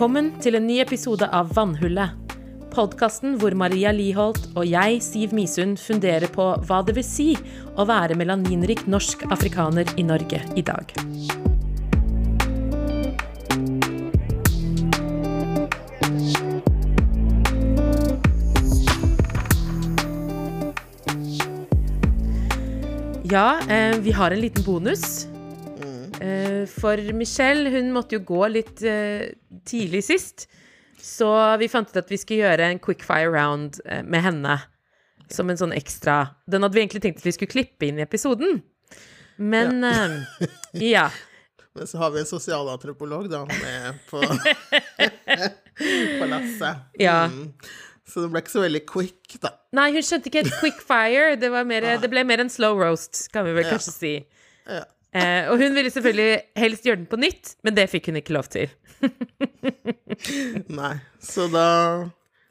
Velkommen til en ny episode av Vannhullet. Podkasten hvor Maria Liholt og jeg, Siv Misund, funderer på hva det vil si å være melaninrik norsk afrikaner i Norge i dag. Ja, eh, vi har en liten bonus. For Michelle hun måtte jo gå litt eh, tidlig sist. Så vi fant ut at vi skulle gjøre en quickfire round eh, med henne. Som en sånn ekstra Den hadde vi egentlig tenkt at vi skulle klippe inn i episoden. Men eh, ja. Men så har vi en sosialantropolog da med på, på lasset. Ja. Mm. Så det ble ikke så veldig quick, da. Nei, hun skjønte ikke helt quickfire. Det, det ble mer en slow roast, kan vi vel Ja. kanskje si. Ja. Eh, og hun ville selvfølgelig helst gjøre den på nytt, men det fikk hun ikke lov til. Nei. Så da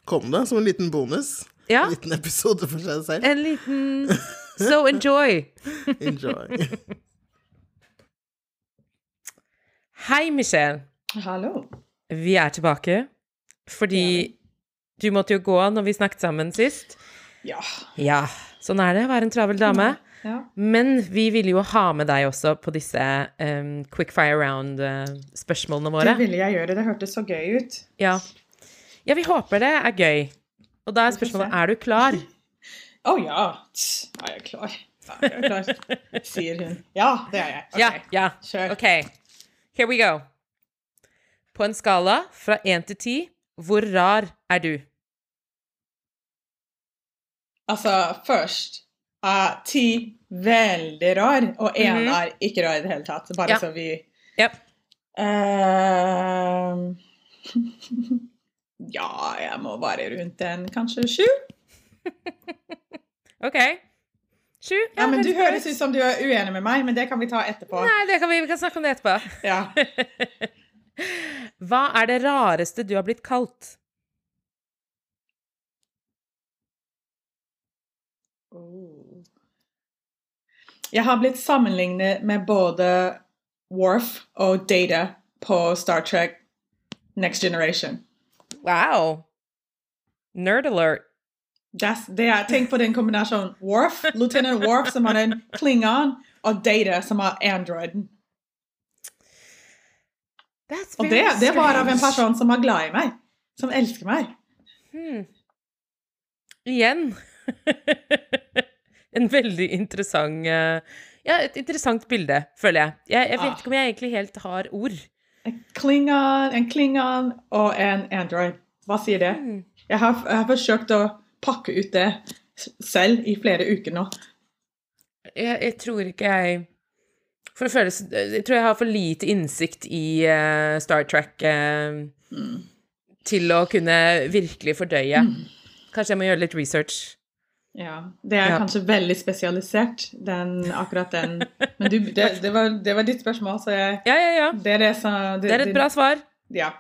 kom det som en liten bonus. Ja, En liten episode for seg selv. en liten So enjoy. Enjoy. Hei, Michelle. Hallo. Vi er tilbake. Fordi du måtte jo gå når vi snakket sammen sist. Ja. Ja, sånn er det å være en travel dame. ja. Men vi ville jo ha med deg også på disse um, quickfire round-spørsmålene Det ville jeg gjøre. Det hørtes så gøy ut. Ja. ja, vi håper det er gøy. Og da er spørsmålet er du klar. Å ja. Tss, Er jeg klar? Ja, jeg er klar, sier hun. Ja, det er jeg. Ok. Ja, ja. Kjør. OK. Here we go. På en skala fra én til ti, hvor rar er du? Altså, først er ti veldig rar, og én Mhm. er ikke rar i det hele tatt. Bare Ja. så vi Yep. uh, Ja, jeg må bare rundt en kanskje sju. OK. Sju? Ja, men Du høres ut som du er uenig med meg, men det kan vi ta etterpå. Nei, det kan vi, vi kan snakke om det etterpå. Ja. Hva er det rareste du har blitt kalt? Oh. Jeg har blitt sammenlignet med både Worf og Data på Star Trek Next Generation. Wow. Nerd alert. That's, det er, tenk på den kombinasjonen. Worf, Lieutenant Worf som har en klingon, og Data som har androiden. That's Og det, det var av en person som er glad i meg. Som elsker meg. Hmm. Igjen. en veldig interessant eh, Ja, et interessant bilde, føler jeg. Jeg, jeg vet Ah. ikke om jeg egentlig helt har ord. En klingon, en klingon og en android. Hva sier det? Hmm. Jeg har, jeg har forsøkt å pakke ut det selv i flere uker nå. Jeg, jeg tror ikke jeg For det føles Jeg tror jeg har for lite innsikt i uh, Star Trek uh, Mm. til å kunne virkelig fordøye. Kanskje jeg må gjøre litt research. Ja, det er Ja. kanskje veldig spesialisert, den, akkurat den. Men du, det, det, var, det var ditt spørsmål, så jeg, Ja, ja, ja. det er det som Det er et bra svar. Ja.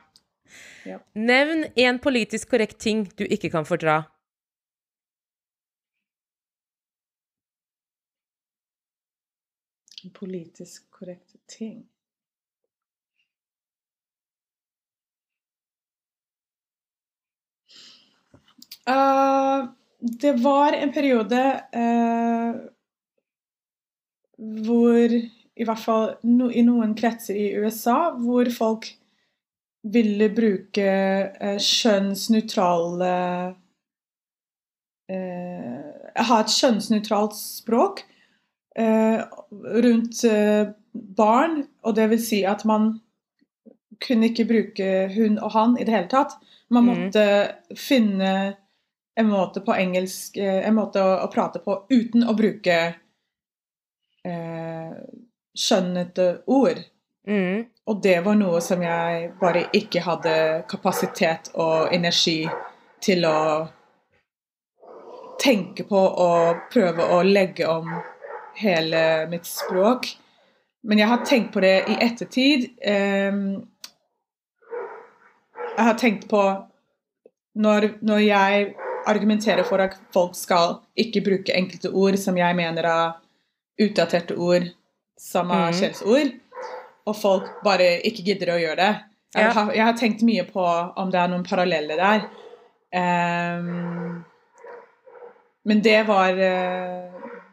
Nevn en politisk korrekt ting du ikke kan fordra. Politisk korrekte ting. Eh, det var en periode eh, hvor I hvert fall no, i noen kretser i USA hvor folk ville bruke eh, kjønnsnøytrale eh, Ha et kjønnsnøytralt språk eh, rundt eh, barn, og det vil si at man kunne ikke bruke hun og han i det hele tatt. Man måtte måtte finne en måte på engelsk eh, En måte å, å prate på uten å bruke eh, skjønnete ord. Mm. Og det var noe som jeg bare ikke hadde kapasitet og energi til å tenke på og prøve å legge om hele mitt språk. Men jeg har tenkt på det i ettertid. Ehm, jeg har tenkt på når, når jeg argumenterer for at folk skal ikke bruke enkelte ord som jeg mener er utdaterte ord, som er Mhm. skjellsord, og folk bare ikke gidder å gjøre det, Jeg, Ja. har, jeg har tenkt mye på om det er noen paralleller der. Um, men det var eh,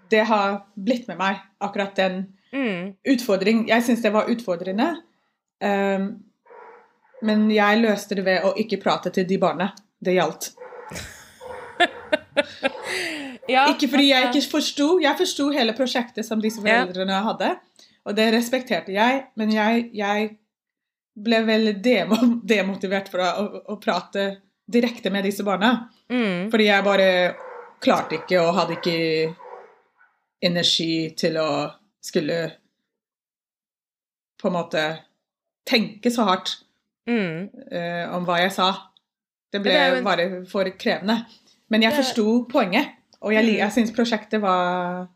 Det har blitt med meg, akkurat den Mm. utfordringen. Jeg syns det var utfordrende. Um, men jeg løste det ved å ikke prate til de barna det gjaldt. Ja, Ikke fordi jeg altså- ikke forsto. Jeg forsto hele prosjektet som disse foreldrene hadde, og det respekterte jeg, men jeg, jeg ble veldig demotivert for å, å, å prate direkte med disse barna. mm. Fordi jeg bare klarte ikke og hadde ikke energi til å skulle på en måte tenke så hardt Mm. uh, om hva jeg sa. Det ble Det en- bare for krevende. Men jeg forsto poenget, og jeg, Mm. jeg syns prosjektet var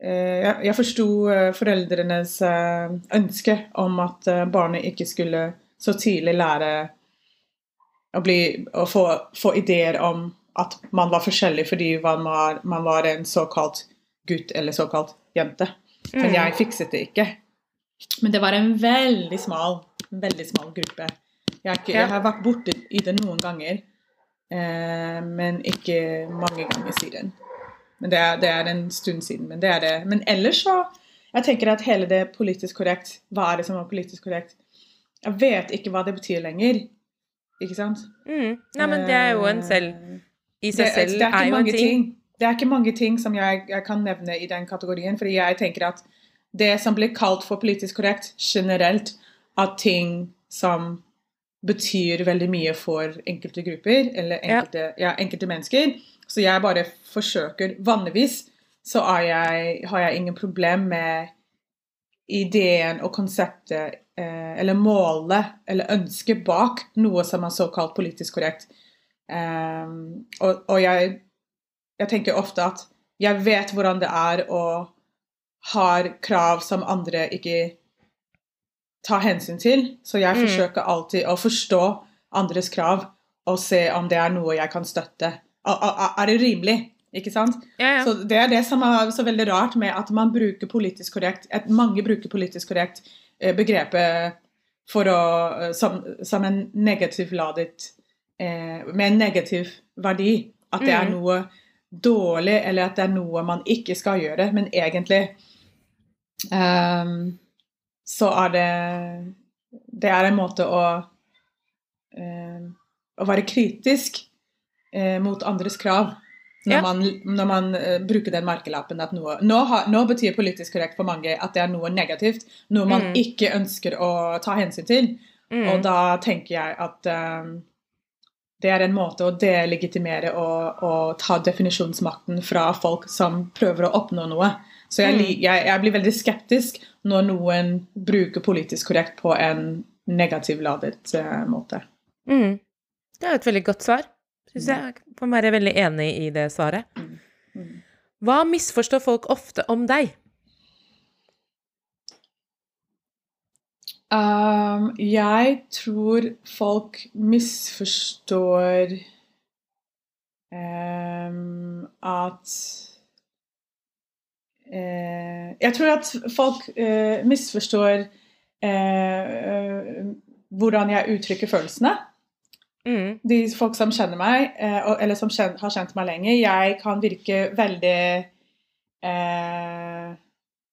eh, Jeg, jeg forsto eh, foreldrenes eh, ønske om at barnet ikke skulle så tidlig lære å, bli, å få, få ideer om at man var forskjellig fordi man var, man var en såkalt gutt eller såkalt jente. Men Mm. jeg fikset det ikke. Men det var en veldig smal, veldig smal gruppe. Jeg, jeg har vært borte i det noen ganger, eh, men ikke mange ganger siden. Men det er, det er en stund siden. Men det er det. Men ellers så Jeg tenker at hele det politisk korrekt Hva er det som er politisk korrekt? Jeg vet ikke hva det betyr lenger. Ikke sant? Mm. Nei, men det er jo en selv I seg det, selv det er ikke er jo en ting. ting. Det er ikke mange ting som jeg, jeg kan nevne i den kategorien, fordi jeg tenker at det som blir kalt for politisk korrekt generelt, er ting som betyr veldig mye for enkelte grupper, eller enkelte, ja. enkelte mennesker. Så jeg bare forsøker Vanligvis så jeg, har jeg ingen problem med ideen og konseptet, eh, eller målet, eller ønsket bak noe som er såkalt politisk korrekt. Um, og og jeg, jeg tenker ofte at jeg vet hvordan det er og har krav som andre ikke tar hensyn til. Så jeg Mm. forsøker alltid å forstå andres krav og se om det er noe jeg kan støtte. Er, det rimelig? Ikke sant? Ja, ja. Så Det er det som er så veldig rart med at man bruker politisk korrekt at Mange bruker politisk korrekt eh, begrepet for å, eh, som, som en negativ ladet eh, Med en negativ verdi. At det er Mm. noe dårlig, eller at det er noe man ikke skal gjøre. Men egentlig ehm, så er det Det er en måte å eh, Å være kritisk eh, mot andres krav. Når Ja. man, når man eh, bruker den merkelappen at noe nå, har, nå betyr politisk korrekt for mange at det er noe negativt. Noe man Mm. ikke ønsker å ta hensyn til. Mm. Og da tenker jeg at eh, det er en måte å delegitimere og, og ta definisjonsmakten fra folk som prøver å oppnå noe. Så jeg, Mm. jeg, jeg blir veldig skeptisk når noen bruker politisk korrekt på en negativ ladet eh, måte. Mm. Det er et veldig godt svar. Syns jeg. Jeg kan være veldig enig i det svaret. Mm. Hva misforstår folk ofte om deg? Um, jeg tror folk misforstår um, at Jeg tror at folk eh, misforstår eh, eh, hvordan jeg uttrykker følelsene. Mm. De folk som kjenner meg, eh, eller som har kjent meg lenge, jeg kan virke veldig eh,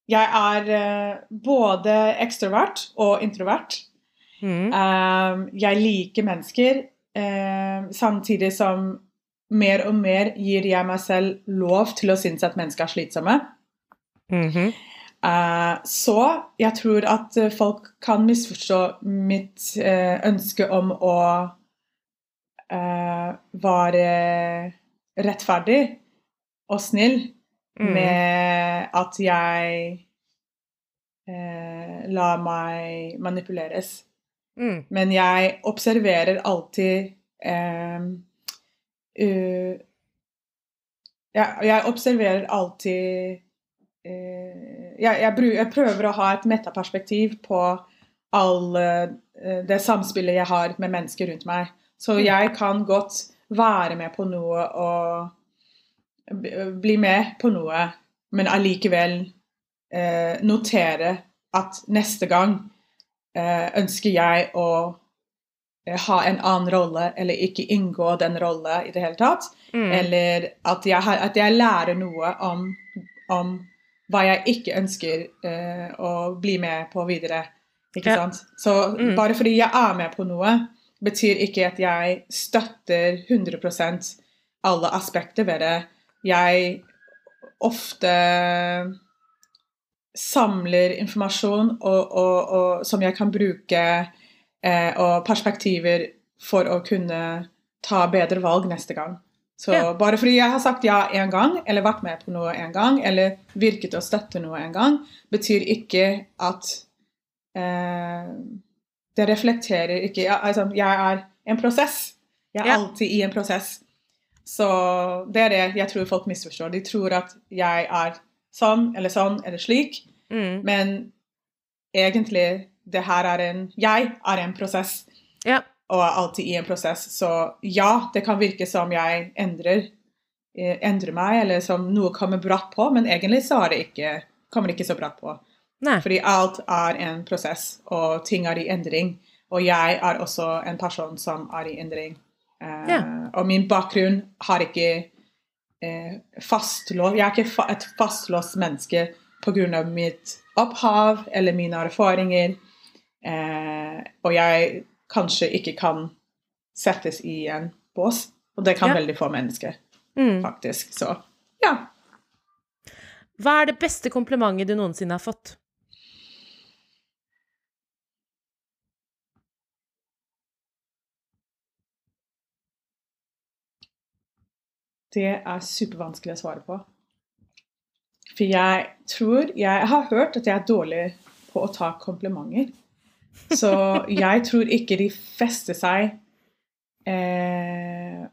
Jeg er eh, både ekstrovert og introvert. Mm. Eh, jeg liker mennesker, eh, samtidig som mer og mer gir jeg meg selv lov til å synes at mennesker er slitsomme. Mhm. Eh, så jeg tror at folk kan misforstå mitt eh, ønske om å eh, være rettferdig og snill Mm. med at jeg lar meg manipuleres. Mm. Men jeg observerer alltid jeg, jeg observerer alltid jeg, jeg, bru- jeg prøver å ha et metaperspektiv på all eh, det samspillet jeg har med mennesker rundt meg. Så jeg kan godt være med på noe og bli med på noe, men allikevel eh, notere at neste gang eh, ønsker jeg å eh, ha en annen rolle, eller ikke inngå den rollen i det hele tatt. Mm. Eller at jeg, at jeg lærer noe om, om hva jeg ikke ønsker uh, å bli med på videre. Ikke Ja. sant? Så Mm. bare fordi jeg er med på noe, betyr ikke at jeg støtter 100% alle aspekter ved det. Jeg ofte samler informasjon og, og, og, som jeg kan bruke, eh, og perspektiver for å kunne ta bedre valg neste gang. Så Ja. bare fordi jeg har sagt ja én gang, eller vært med på noe en gang, eller virket å støtte noe en gang, betyr ikke at eh, Det reflekterer ikke jeg, altså, Jeg er en prosess. Jeg er Ja. alltid i en prosess. Så det er det jeg tror folk misforstår. De tror at jeg er sånn eller sånn eller slik, Mm. men egentlig det her er en Jeg er en prosess, Ja. Og er alltid i en prosess. Så ja, det kan virke som jeg endrer, eh, endrer meg, eller som noe kommer bratt på, men egentlig så det ikke, kommer det ikke så bratt på. Nei. Fordi alt er en prosess, og ting er i endring. Og jeg er også en person som er i endring. Eh, Ja. Og min bakgrunn har ikke eh, fastlåst Jeg er ikke fa et fastlåst menneske pga. mitt opphav eller mine erfaringer. Eh, og jeg kanskje ikke kan settes i en bås. Og det kan Ja. veldig få mennesker, Mm. faktisk. Så ja. Hva er det beste komplimentet du noensinne har fått? Det er supervanskelig å svare på. For jeg tror Jeg har hørt at jeg er dårlig på å ta komplimenter. Så jeg tror ikke de fester seg eh,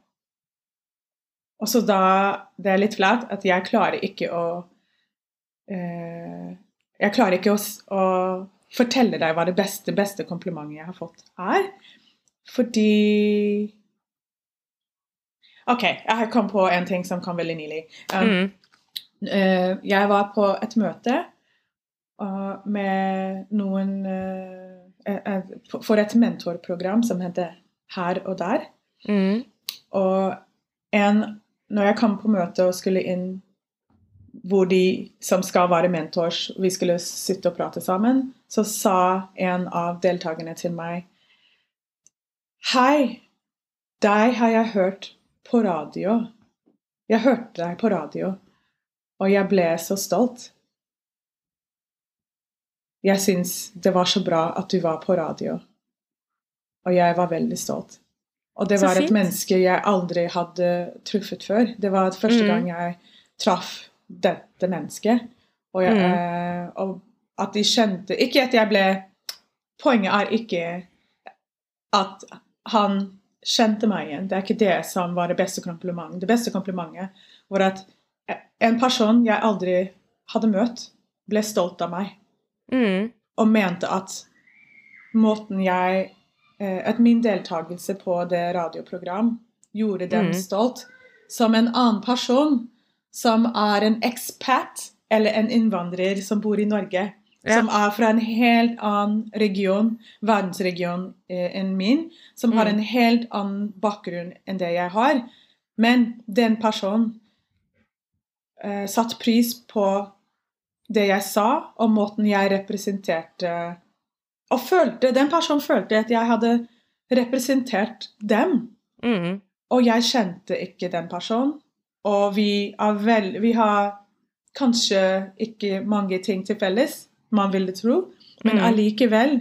Og så da Det er litt flaut at jeg klarer ikke å eh, Jeg klarer ikke å, å fortelle deg hva det beste, beste komplimentet jeg har fått, er. Fordi OK, jeg har kommet på en ting som kom veldig nylig. Um, Mm. eh, jeg var på et møte uh, med noen uh, For et mentorprogram som heter Her og der. Mm. Og en, når jeg kom på møte og skulle inn hvor de som skal være mentors, vi skulle sitte og prate sammen, så sa en av deltakerne til meg Hei, deg har jeg hørt på radio. Jeg hørte deg på radio, og jeg ble så stolt. Jeg syns det var så bra at du var på radio, og jeg var veldig stolt. Og det var et menneske jeg aldri hadde truffet før. Det var første Mm. gang jeg traff dette mennesket. Og, jeg, Mm. eh, og at de skjønte Ikke at jeg ble Poenget er ikke at han kjente meg igjen. Det er ikke det som var det beste komplimentet. Det beste komplimentet var at en person jeg aldri hadde møtt, ble stolt av meg Mm. og mente at måten jeg eh, At min deltakelse på det radioprogram gjorde dem Mm. stolt. Som en annen person som er en expat eller en innvandrer som bor i Norge. Ja. Som er fra en helt annen region, verdensregion eh, enn min. Som har Mm. en helt annen bakgrunn enn det jeg har. Men den personen eh, satt pris på det jeg sa, og måten jeg representerte Og følte, den personen følte at jeg hadde representert dem. Mm. Og jeg kjente ikke den personen. Og vi, er vel, vi har kanskje ikke mange ting til felles, man ville tro, men Mm. allikevel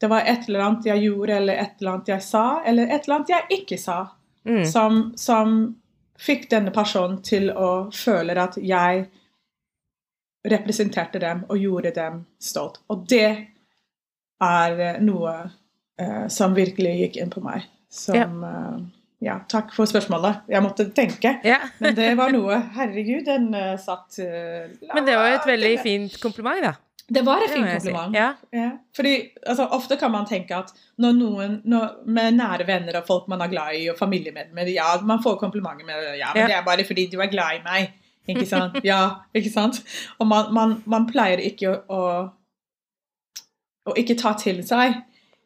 Det var et eller annet jeg gjorde, eller et eller annet jeg sa, eller et eller annet jeg ikke sa, Mm. som, som fikk denne personen til å føle at jeg representerte dem og gjorde dem stolt. Og det er eh, noe uh, som virkelig gikk inn på meg. Som uh, Ja, takk for spørsmålet. Jeg måtte tenke. Ja. Men det var noe Herregud, den uh, satt Men det var jo et veldig fint kompliment, da. Det var et fint kompliment. si. Ja. Ja. Fordi altså, Ofte kan man tenke at når noen når, med nære venner og folk man er glad i, og familiemedlemmer Ja, man får komplimenter med ja, men det er bare fordi du er glad i meg. Ikke sant? Ja, ikke sant? Og man, man, man pleier ikke å, å å ikke ta til seg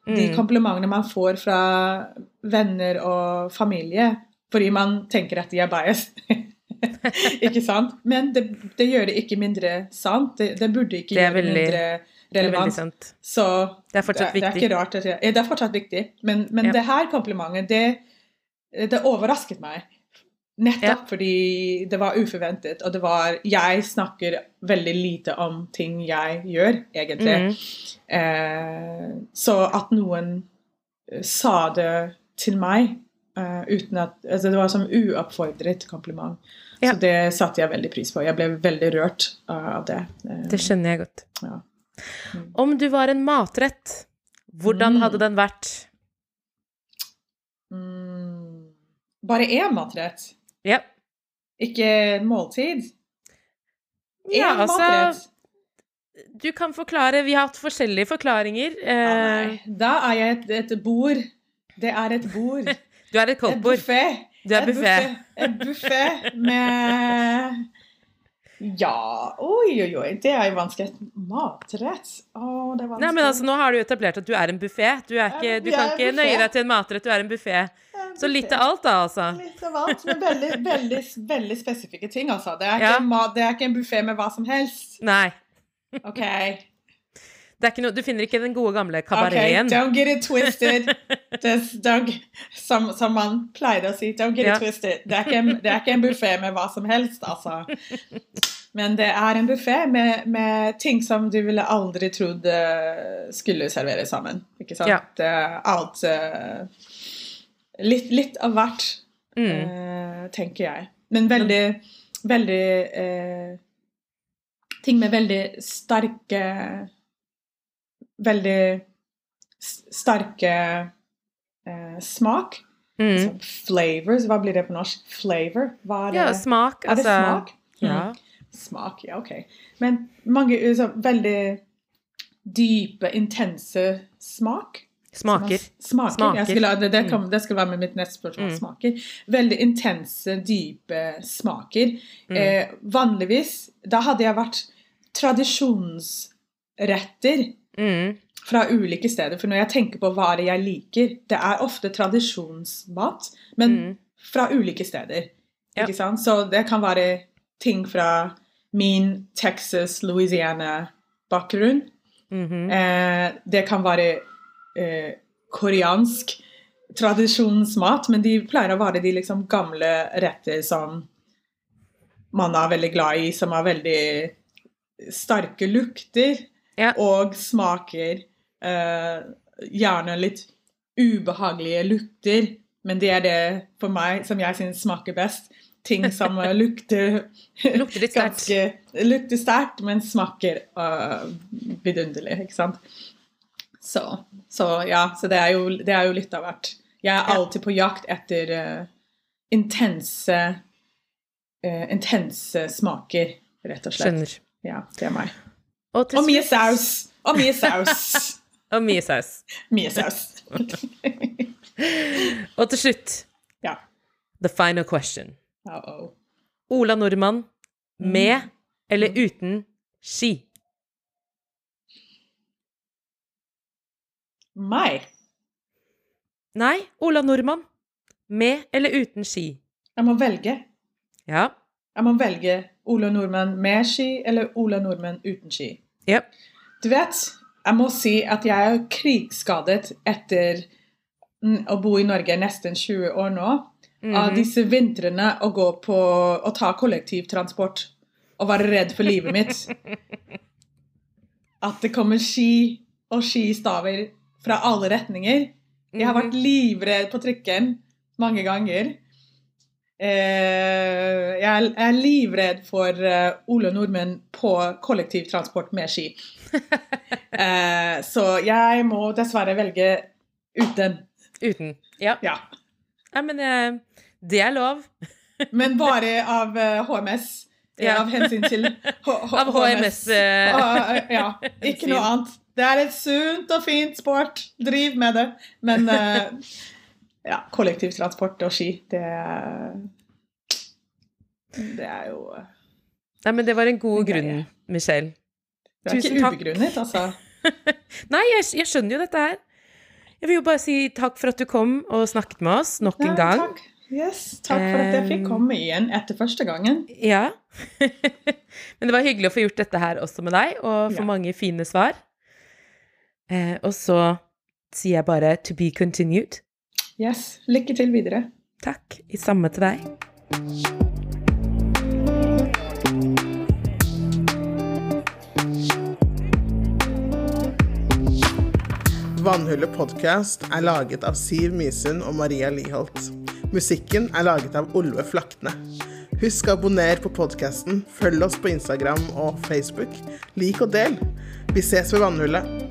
de Mm. komplimentene man får fra venner og familie, fordi man tenker at de er bias. ikke sant? Men det, det gjør det ikke mindre sant. Det, det burde ikke gjøre veldig- mindre Det er relevant. Så Det er fortsatt det, det er viktig. rart det er fortsatt viktig. Men, men Ja. det her komplimentet, det, det overrasket meg. Nettopp fordi det var uforventet, og det var Jeg snakker veldig lite om ting jeg gjør, egentlig. Mm. Eh, så at noen eh, sa det til meg eh, uten at Altså, det var som uoppfordret kompliment. Ja. Så det satte jeg veldig pris på. Jeg ble veldig rørt eh, av det. Det skjønner jeg godt. Ja. Om du var en matrett, hvordan Mm. hadde den vært? mm, bare én matrett, Ja. ikke en måltid. Ja, altså matrett. Du kan forklare. Vi har hatt forskjellige forklaringer. Ah, Eh, nei. Da er jeg et, et bord. Det er et bord. du er et koldtbord. Du er buffé. Et buffé med Ja, oi, oi, oi. Det er jo vanskelig. Matrett. Å, det er vanskelig. Nei, men altså, Nå har du etablert at du er en buffé. Du, er ikke, du kan ikke nøye deg til en matrett, du er en buffé. Så litt av alt, da, altså. Litt av alt, men veldig, veldig, veldig spesifikke ting, altså. Det er Ja. mat, det er ikke en buffé med hva som helst. Nei. OK. Noe, du finner ikke den gode gamle Ok, Okay, Don't get it twisted. Don't, som, som man pleide å si. Don't get Ja. it twisted. Det er ikke en, det er ikke en buffé med hva som helst, altså. Men det er en buffé med, med ting som du ville aldri trodd eh, skulle serveres sammen. Ikke sant? Ja. Alt eh, litt, litt av hvert, Mm. eh, tenker jeg. Men veldig, veldig eh, Ting med veldig sterke Veldig sterke eh, smak. Mm. Så flavors, hva blir det på norsk? Flavor? Hva er det? Ja, smak, er det altså. smak? Ja. Smak, ja, ok. Men mange så, veldig dype, intense smak. Smaker. Smaker. Smaker. Skulle, det, det, kan, det skulle være med mitt neste spørsmål. Mm. Smaker. Veldig intense, dype smaker. Mm. Eh, vanligvis Da hadde jeg vært tradisjonsretter Mm. fra ulike steder. For når jeg tenker på hva jeg liker, det er ofte tradisjonsmat, men Mm. fra ulike steder. Ja. Ikke sant? Så det kan være ting fra min Texas, Louisiana-bakgrunn. -hmm. Eh, det kan være eh, koreansk tradisjonsmat, men de pleier å være de liksom gamle retter som man er veldig glad i, som har veldig sterke lukter Ja. og smaker. Eh, gjerne litt ubehagelige lukter, men det er det for meg som jeg syns smaker best. Ting som eh, lukter Lukter litt sterkt. Lukter sterkt, men smaker uh, vidunderlig, ikke sant. Så, så ja, så det er, jo, det er jo litt av hvert. Jeg er alltid på jakt etter uh, intense uh, intense smaker, rett og slett. Skjønner. Ja, det er meg. Og, Og mye saus! Og mye saus! Og mye saus. mye saus. Og til slutt, ja. the final question. Uh -oh. Ola Nordmann, med Mm. eller uten ski? Meg. Nei, Ola Nordmann, med eller uten ski? Jeg må velge. Ja. Jeg må velge Ola Nordmann med ski eller Ola Nordmann uten ski. ja. Du vet, jeg må si at jeg er krigsskadet etter mm, å bo i Norge nesten 20 år nå. Av Mhm. disse vintrene å gå på å ta kollektivtransport og være redd for livet mitt. At det kommer ski og skistaver fra alle retninger. Jeg har vært Mhm. livredd på trikken mange ganger. Eh, jeg er livredd for eh, Ole Nordmenn på kollektivtransport med ski. Eh, så jeg må dessverre velge uten. Uten. Ja. Ja. ja, men eh, det er lov. Men bare av HMS. eh, Ja. Av hensyn til H H Av HMS, eh. Ah, ja. Ikke noe annet. Det er et sunt og fint sport. Driv med det. Men uh, ja, kollektivtransport og ski, det Det er jo Nei, men det var en god grunn, grunn, Michelle. Det er Tusen ikke takk. ubegrunnet, altså. Nei, jeg, jeg skjønner jo dette her. Jeg vil jo bare si takk for at du kom og snakket med oss nok en gang. Takk. Yes, takk for at jeg fikk Um, komme igjen etter første gangen. Ja. Men det var hyggelig å få gjort dette her også med deg, og få Ja. mange fine svar. Eh, og så sier jeg bare 'to be continued'. Yes, Lykke til videre. Takk. I samme til deg. Vannhullet podkast er laget av Siv Misund og Maria Liholt. Musikken er laget av Olve Flakne. Husk å abonnere på podkasten, følg oss på Instagram og Facebook. Lik og del. Vi ses ved Vannhullet.